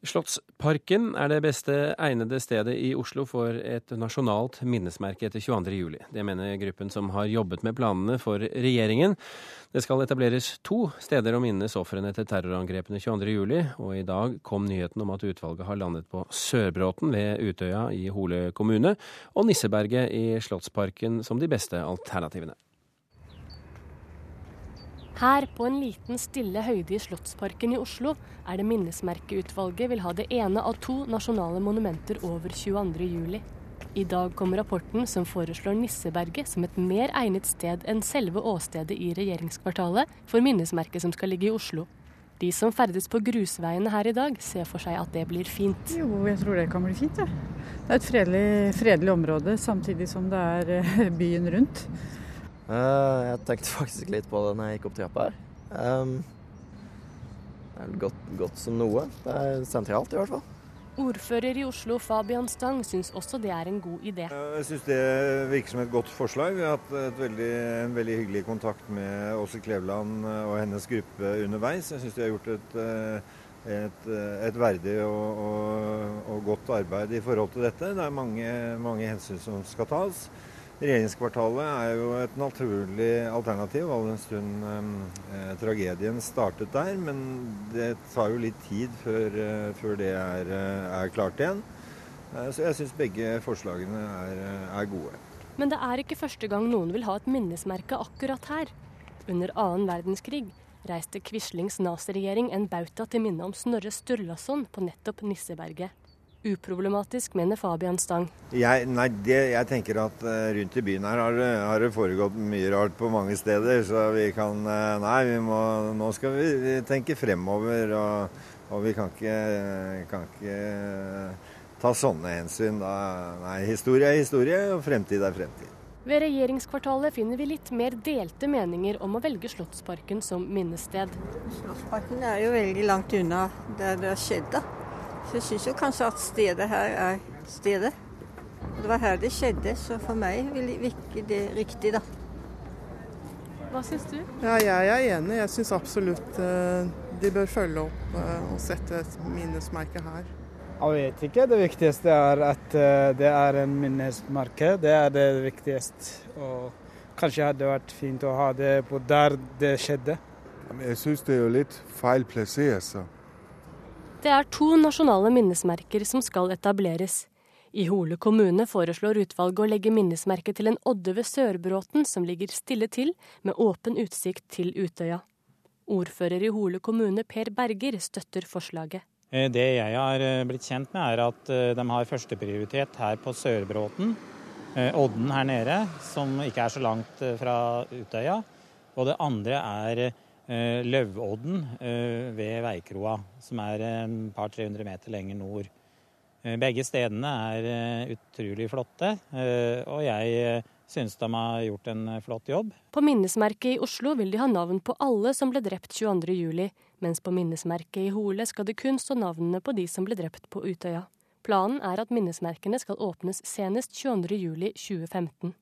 Slottsparken er det beste egnede stedet i Oslo for et nasjonalt minnesmerke etter 22.07. Det mener gruppen som har jobbet med planene for regjeringen. Det skal etableres to steder å minnes ofrene etter terrorangrepene 22.07, og i dag kom nyheten om at utvalget har landet på Sørbråten ved Utøya i Hole kommune og Nisseberget i Slottsparken som de beste alternativene. Her, på en liten, stille høyde i Slottsparken i Oslo, er det minnesmerkeutvalget vil ha det ene av to nasjonale monumenter over 22.07. I dag kommer rapporten som foreslår Nisseberget som et mer egnet sted enn selve åstedet i regjeringskvartalet for minnesmerket som skal ligge i Oslo. De som ferdes på grusveiene her i dag, ser for seg at det blir fint. Jo, jeg tror det kan bli fint. Ja. Det er et fredelig, fredelig område, samtidig som det er eh, byen rundt. Uh, jeg tenkte faktisk litt på det når jeg gikk opp trappa her. Um, det er godt, godt, som noe. Det er sentralt, i hvert fall. Ordfører i Oslo Fabian Stang syns også det er en god idé. Jeg syns det virker som et godt forslag. Vi har hatt veldig, en veldig hyggelig kontakt med Åse Kleveland og hennes gruppe underveis. Jeg syns de har gjort et, et, et verdig og, og, og, godt arbeid i forhold til dette. Det er mange, mange hensyn som skal tas. Regjeringskvartalet er jo et naturlig alternativ, all den stund eh, tragedien startet der. Men det tar jo litt tid før, eh, før det er, eh, er, klart igjen. Eh, så jeg syns begge forslagene er, eh, er, gode. Men det er ikke første gang noen vil ha et minnesmerke akkurat her. Under annen verdenskrig reiste Quislings Nazi-regjering en bauta til minne om Snorre Sturlason på nettopp Nisseberget uproblematisk, mener Fabian Stang. Jeg, nei, det, jeg tenker at uh, rundt i byen her har, har, det foregått mye rart på mange steder. Så vi kan uh, Nei, vi må, nå skal vi, vi tenke fremover. Og, og vi kan ikke, kan ikke uh, ta sånne hensyn. Da, nei, historie er historie, og fremtid er fremtid. Ved regjeringskvartalet finner vi litt mer delte meninger om å velge Slottsparken som minnested. Slottsparken er jo veldig langt unna der det har skjedd. da. Så jeg syns jo kanskje at stedet her er stedet. Det var her det skjedde, så for meg virker det riktig, da. Hva syns du? Ja, jeg er enig. Jeg syns absolutt uh, de bør følge opp uh, og sette et minnesmerke her. Jeg vet ikke. Det viktigste er at uh, det er en minnesmerke. Det er det viktigste. Og kanskje hadde det vært fint å ha det på der det skjedde. Jeg syns det er jo litt feil plassert. Det er to nasjonale minnesmerker som skal etableres. I Hole kommune foreslår utvalget å legge minnesmerket til en odde ved Sørbråten som ligger stille til, med åpen utsikt til Utøya. Ordfører i Hole kommune, Per Berger, støtter forslaget. Eh, det jeg har eh, blitt kjent med, er at eh, de har førsteprioritet her på Sørbråten. Odden her nede, som ikke er så langt fra Utøya. Og det andre er Eh, Løvodden eh, ved Veikroa, som er et par 300 meter lenger nord. Eh, begge stedene er utrolig flotte, og jeg synes de har gjort en flott jobb. På minnesmerket i Oslo vil de ha navn på alle som ble drept 22.07, mens på minnesmerket i Hole skal det kun stå navnene på de som ble drept på Utøya. Planen er at minnesmerkene skal åpnes senest 22.07.2015.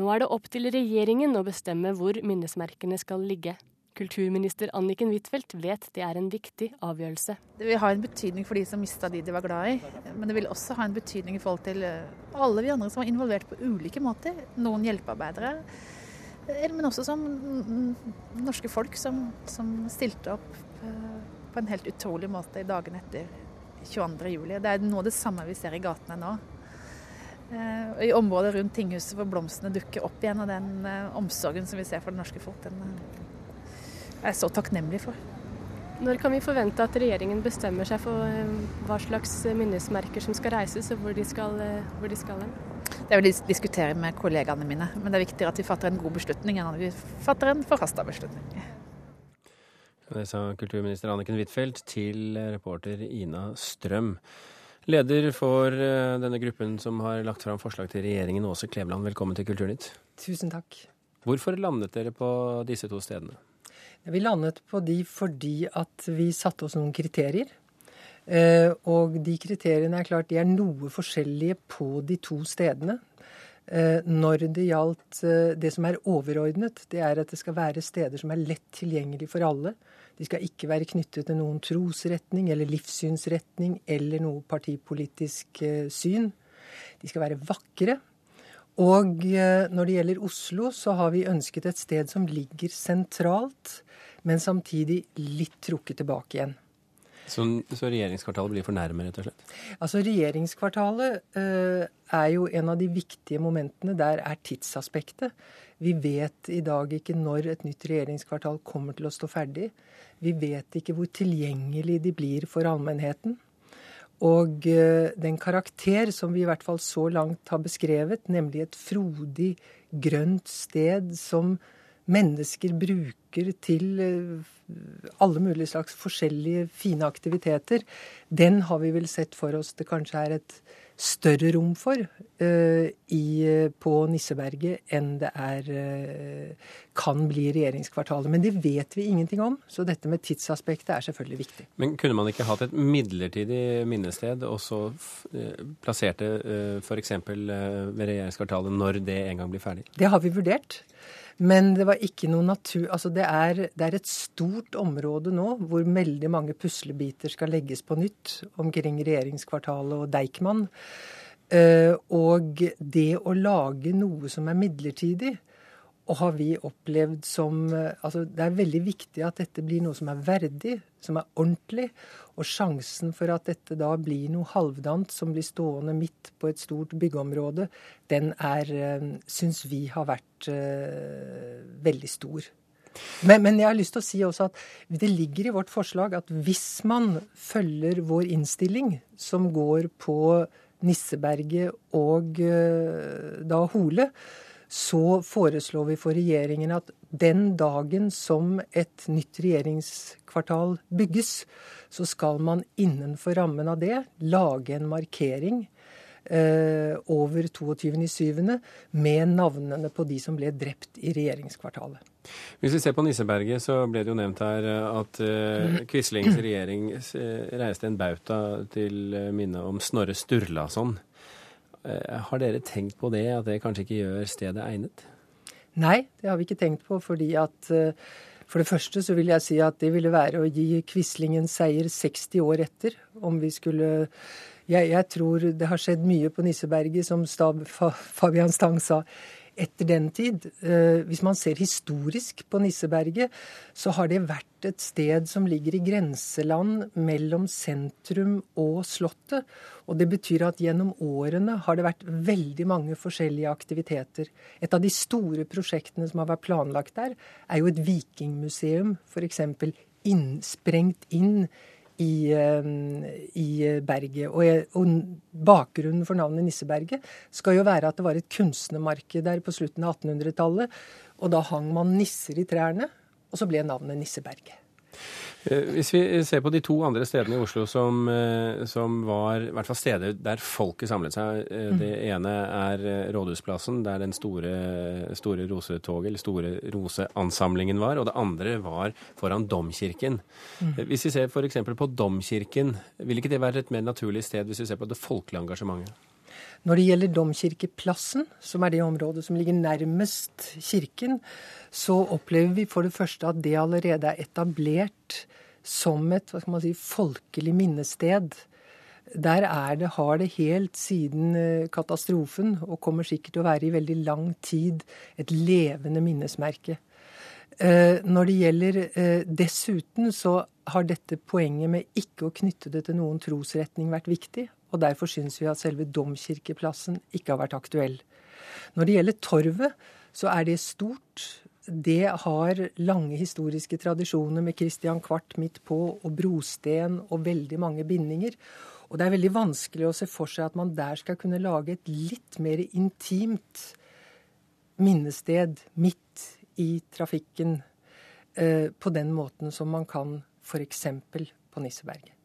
Nå er det opp til regjeringen å bestemme hvor minnesmerkene skal ligge. Kulturminister Anniken Huitfeldt vet det er en viktig avgjørelse. Det vil ha en betydning for de som mista de de var glad i, men det vil også ha en betydning i forhold til eh, alle vi andre som var involvert på ulike måter. Noen hjelpearbeidere, eh, men også som norske folk som, som stilte opp eh, på en helt utrolig måte i dagene etter 22.07. Det er noe av det samme vi ser i gatene nå. I området rundt tinghuset hvor blomstene dukker opp igjen, og den omsorgen som vi ser for det norske folk, den er så takknemlig for. Når kan vi forvente at regjeringen bestemmer seg for eh, hva slags minnesmerker som skal reises, og hvor de skal, eh, hvor de skal hen? Det vil jeg diskutere med kollegaene mine, men det er viktigere at vi fatter en god beslutning enn at vi fatter en forhasta beslutning. Det sa kulturminister Anniken Huitfeldt til reporter Ina Strøm. Leder for eh, denne gruppen som har lagt fram forslag til regjeringen, Åse Kleveland, velkommen til Kulturnytt. Tusen takk. Hvorfor landet dere på disse to stedene? Vi landet på de fordi at vi satte oss noen kriterier. Eh, og de kriteriene er klart de er noe forskjellige på de to stedene. Eh, når det gjaldt eh, det som er overordnet, det er at det skal være steder som er lett tilgjengelig for alle. De skal ikke være knyttet til noen trosretning eller livssynsretning eller noe partipolitisk syn. De skal være vakre. Og når det gjelder Oslo, så har vi ønsket et sted som ligger sentralt, men samtidig litt trukket tilbake igjen. Så, så, regjeringskvartalet blir for nærme, rett og slett? Altså Regjeringskvartalet uh, er jo en av de viktige momentene. Der er tidsaspektet. Vi vet i dag ikke når et nytt regjeringskvartal kommer til å stå ferdig. Vi vet ikke hvor tilgjengelig de blir for allmennheten. Og uh, den karakter som vi i hvert fall så langt har beskrevet, nemlig et frodig, grønt sted som mennesker bruker til uh, alle mulige slags forskjellige fine aktiviteter, den har vi vel sett for oss det kanskje er et større rom for uh, i, på Nisseberget enn det er uh, kan bli regjeringskvartalet. Men det vet vi ingenting om, så dette med tidsaspektet er selvfølgelig viktig. Men kunne man ikke hatt et midlertidig minnested og så uh, plassert det f.eks. ved regjeringskvartalet når det en gang blir ferdig? Det har vi vurdert. Men det var ikke noe natur... Altså det er, det er, et stort område nå hvor veldig mange puslebiter skal legges på nytt omkring regjeringskvartalet og Deichman. Uh, og det å lage noe som er midlertidig, og har vi opplevd som altså Det er veldig viktig at dette blir noe som er verdig, som er ordentlig. Og sjansen for at dette da blir noe halvdant som blir stående midt på et stort byggeområde, den er, eh, syns vi har vært uh, veldig stor. Men, men, jeg har lyst til å si også at det ligger i vårt forslag at hvis man følger vår innstilling, som går på Nisseberget og uh, da Hole, så foreslår vi for regjeringen at den dagen som et nytt regjeringskvartal bygges, så skal man innenfor rammen av det lage en markering eh, over 22.7. med navnene på de som ble drept i regjeringskvartalet. Hvis vi ser på Nisseberget, så ble det jo nevnt her at eh, Quislings regjering reiste en bauta til minne om Snorre Sturlason. Eh, har dere tenkt på det, at det kanskje ikke gjør stedet egnet? Nei, det har vi ikke tenkt på. fordi at eh, For det første så vil jeg si at det ville være å gi Quisling seier 60 år etter. Om vi skulle jeg, jeg tror det har skjedd mye på Nisseberget, som Stab Fabian Stang sa etter den tid. Eh, hvis man ser historisk på Nisseberget, så har det vært et sted som ligger i grenseland mellom sentrum og Slottet. Og det betyr at gjennom årene har det vært veldig mange forskjellige aktiviteter. Et av de store prosjektene som har vært planlagt der, er jo et vikingmuseum, f.eks. innsprengt inn i, eh, i berget. Og, og, bakgrunnen for navnet Nisseberget skal jo være at det var et kunstnermarked der på slutten av 1800-tallet. Og da hang man nisser i trærne, og så ble navnet Nisseberget. Eh, hvis vi ser på de to andre stedene i Oslo som, eh, som var i hvert fall steder der folket samlet seg. Eh, mm. Det ene er Rådhusplassen, der den store, store rosetoget, eller store roseansamlingen var. Og det andre var foran Domkirken. Mm. Hvis vi ser f.eks. på Domkirken, vil ikke det være et mer naturlig sted hvis vi ser på det folkelige engasjementet? Når det gjelder Domkirkeplassen, som er det området som ligger nærmest kirken, så opplever vi for det første at det allerede er etablert som et hva skal man si, folkelig minnested. Der er det, har det helt siden eh, katastrofen, og kommer sikkert til å være i veldig lang tid, et levende minnesmerke. Eh, når det gjelder eh, dessuten, så har dette poenget med ikke å knytte det til noen trosretning vært viktig. Og derfor syns vi at selve domkirkeplassen ikke har vært aktuell. Når det gjelder torvet, så er det stort. Det har lange historiske tradisjoner med Christian Kvart midt på, og brosten og veldig mange bindinger. Og det er veldig vanskelig å se for seg at man der skal kunne lage et litt mer intimt minnested midt i trafikken eh, på den måten som man kan f.eks. på Nisseberget.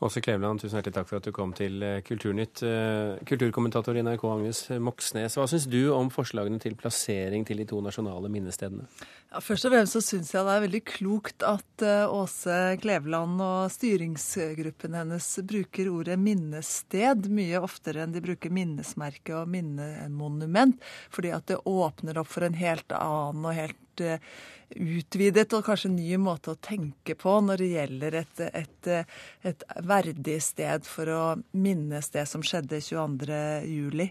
Åse Kleveland, tusen hjertelig takk for at du kom til eh, Kulturnytt. Eh, kulturkommentator i NRK Agnes Moxnes, hva syns du om forslagene til plassering til de to nasjonale minnestedene? Ja, først og fremst så syns jeg det er veldig klokt at eh, Åse Kleveland og styringsgruppen hennes bruker ordet minnested mye oftere enn de bruker minnesmerke og minnemonument, fordi at det åpner opp for en helt annen og helt utvidet og kanskje ny måte å tenke på når det gjelder et, et, et verdig sted for å minnes det som skjedde 22.07.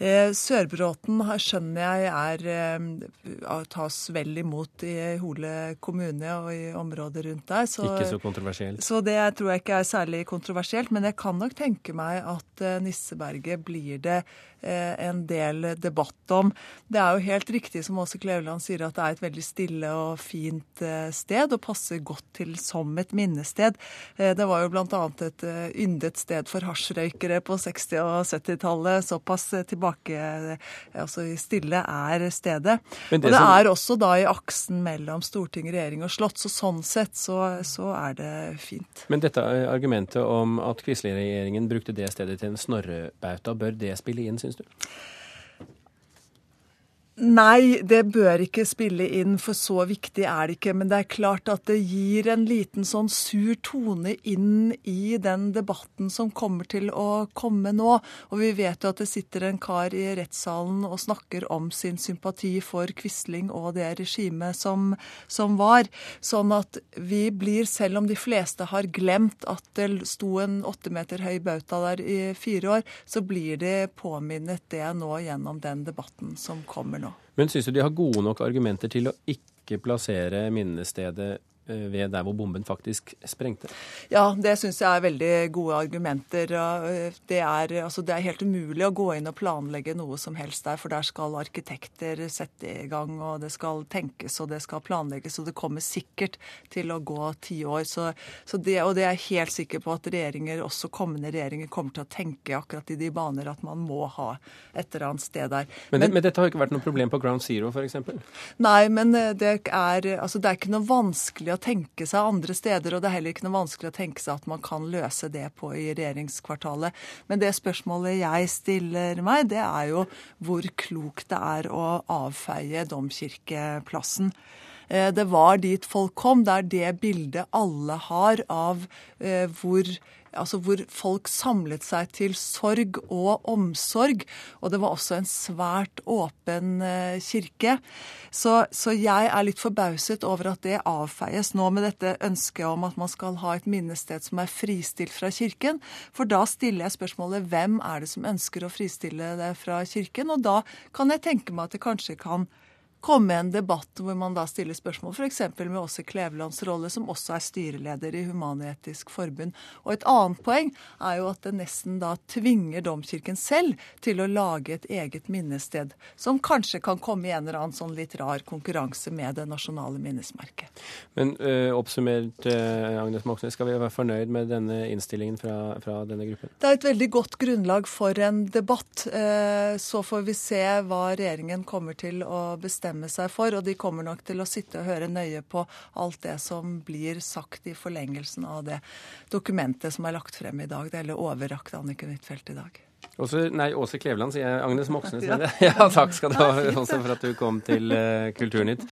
Eh, Sørbråten skjønner jeg er, eh, tas vel imot i Hole kommune og i området rundt der. Så, ikke så kontroversielt? Så det tror jeg ikke er særlig kontroversielt. Men jeg kan nok tenke meg at eh, Nisseberget blir det en del debatt om. Det er jo helt riktig som Åse Kleveland sier, at det er et veldig stille og fint sted, og passer godt til som et minnested. Det var jo bl.a. et yndet sted for hasjrøykere på 60- og 70-tallet, såpass tilbake altså stille er stedet. Det og det som... er også da i aksen mellom storting, regjering og slott, så sånn sett så, så er det fint. Men dette argumentet om at Quisling-regjeringen brukte det stedet til en snorrebauta, bør det spille inn, syns du? Nei, det bør ikke spille inn, for så viktig er det ikke. Men det er klart at det gir en liten sånn sur tone inn i den debatten som kommer til å komme nå. Og vi vet jo at det sitter en kar i rettssalen og snakker om sin sympati for Quisling og det regimet som, som var. Sånn at vi blir, selv om de fleste har glemt at det sto en åtte meter høy bauta der i fire år, så blir det påminnet det nå gjennom den debatten som kommer nå. Men syns du de har gode nok argumenter til å ikke plassere minnestedet ved der hvor bomben faktisk sprengte? Ja, det syns jeg er veldig gode argumenter. Eh, det er, altså, det er, helt umulig å gå inn og planlegge noe som helst der, for der skal arkitekter sette i gang, og det skal tenkes og det skal planlegges, og det kommer sikkert til å gå ti år. Så, så det, og det er jeg helt sikker på at regjeringer, også kommende regjeringer kommer til å tenke akkurat i de baner at man må ha et eller annet sted der. Men, men, men dette har ikke vært noe problem på Ground Zero, f.eks.? Nei, men eh, det er, altså, det er ikke noe vanskelig å tenke seg andre steder, og det er heller ikke noe vanskelig å tenke seg at man kan løse det på i regjeringskvartalet. Men det spørsmålet jeg stiller meg, det er jo hvor klokt det er å avfeie Domkirkeplassen. Eh, det var dit folk kom. Det er det bildet alle har av eh, hvor altså hvor folk samlet seg til sorg og omsorg. Og det var også en svært åpen eh, kirke. Så, så, jeg er litt forbauset over at det avfeies nå med dette ønsket om at man skal ha et minnested som er fristilt fra kirken. For da stiller jeg spørsmålet hvem er det som ønsker å fristille det fra kirken? Og da kan jeg tenke meg at det kanskje kan komme en debatt hvor man da stiller spørsmål f.eks. med Åse Klevelands rolle, som også er styreleder i Human-Etisk Forbund. Og et annet poeng er jo at det nesten da tvinger Domkirken selv til å lage et eget minnested, som kanskje kan komme i en eller annen sånn litt rar konkurranse med det nasjonale minnesmerket. Men øh, oppsummert, øh, Agnes Moxnes, skal vi være fornøyd med denne innstillingen fra, fra, denne gruppen? Det er et veldig godt grunnlag for en debatt. Eh, så får vi se hva regjeringen kommer til å bestemme bestemme seg for, og de kommer nok til å sitte og høre nøye på alt det som blir sagt i forlengelsen av det dokumentet som er lagt frem i dag, eller overrakt Anniken Huitfeldt i dag. Også, nei, Åse Kleveland, sier jeg. Agnes Moxnes. Ja. ja, takk skal du ha også for at du kom til uh, Kulturnytt.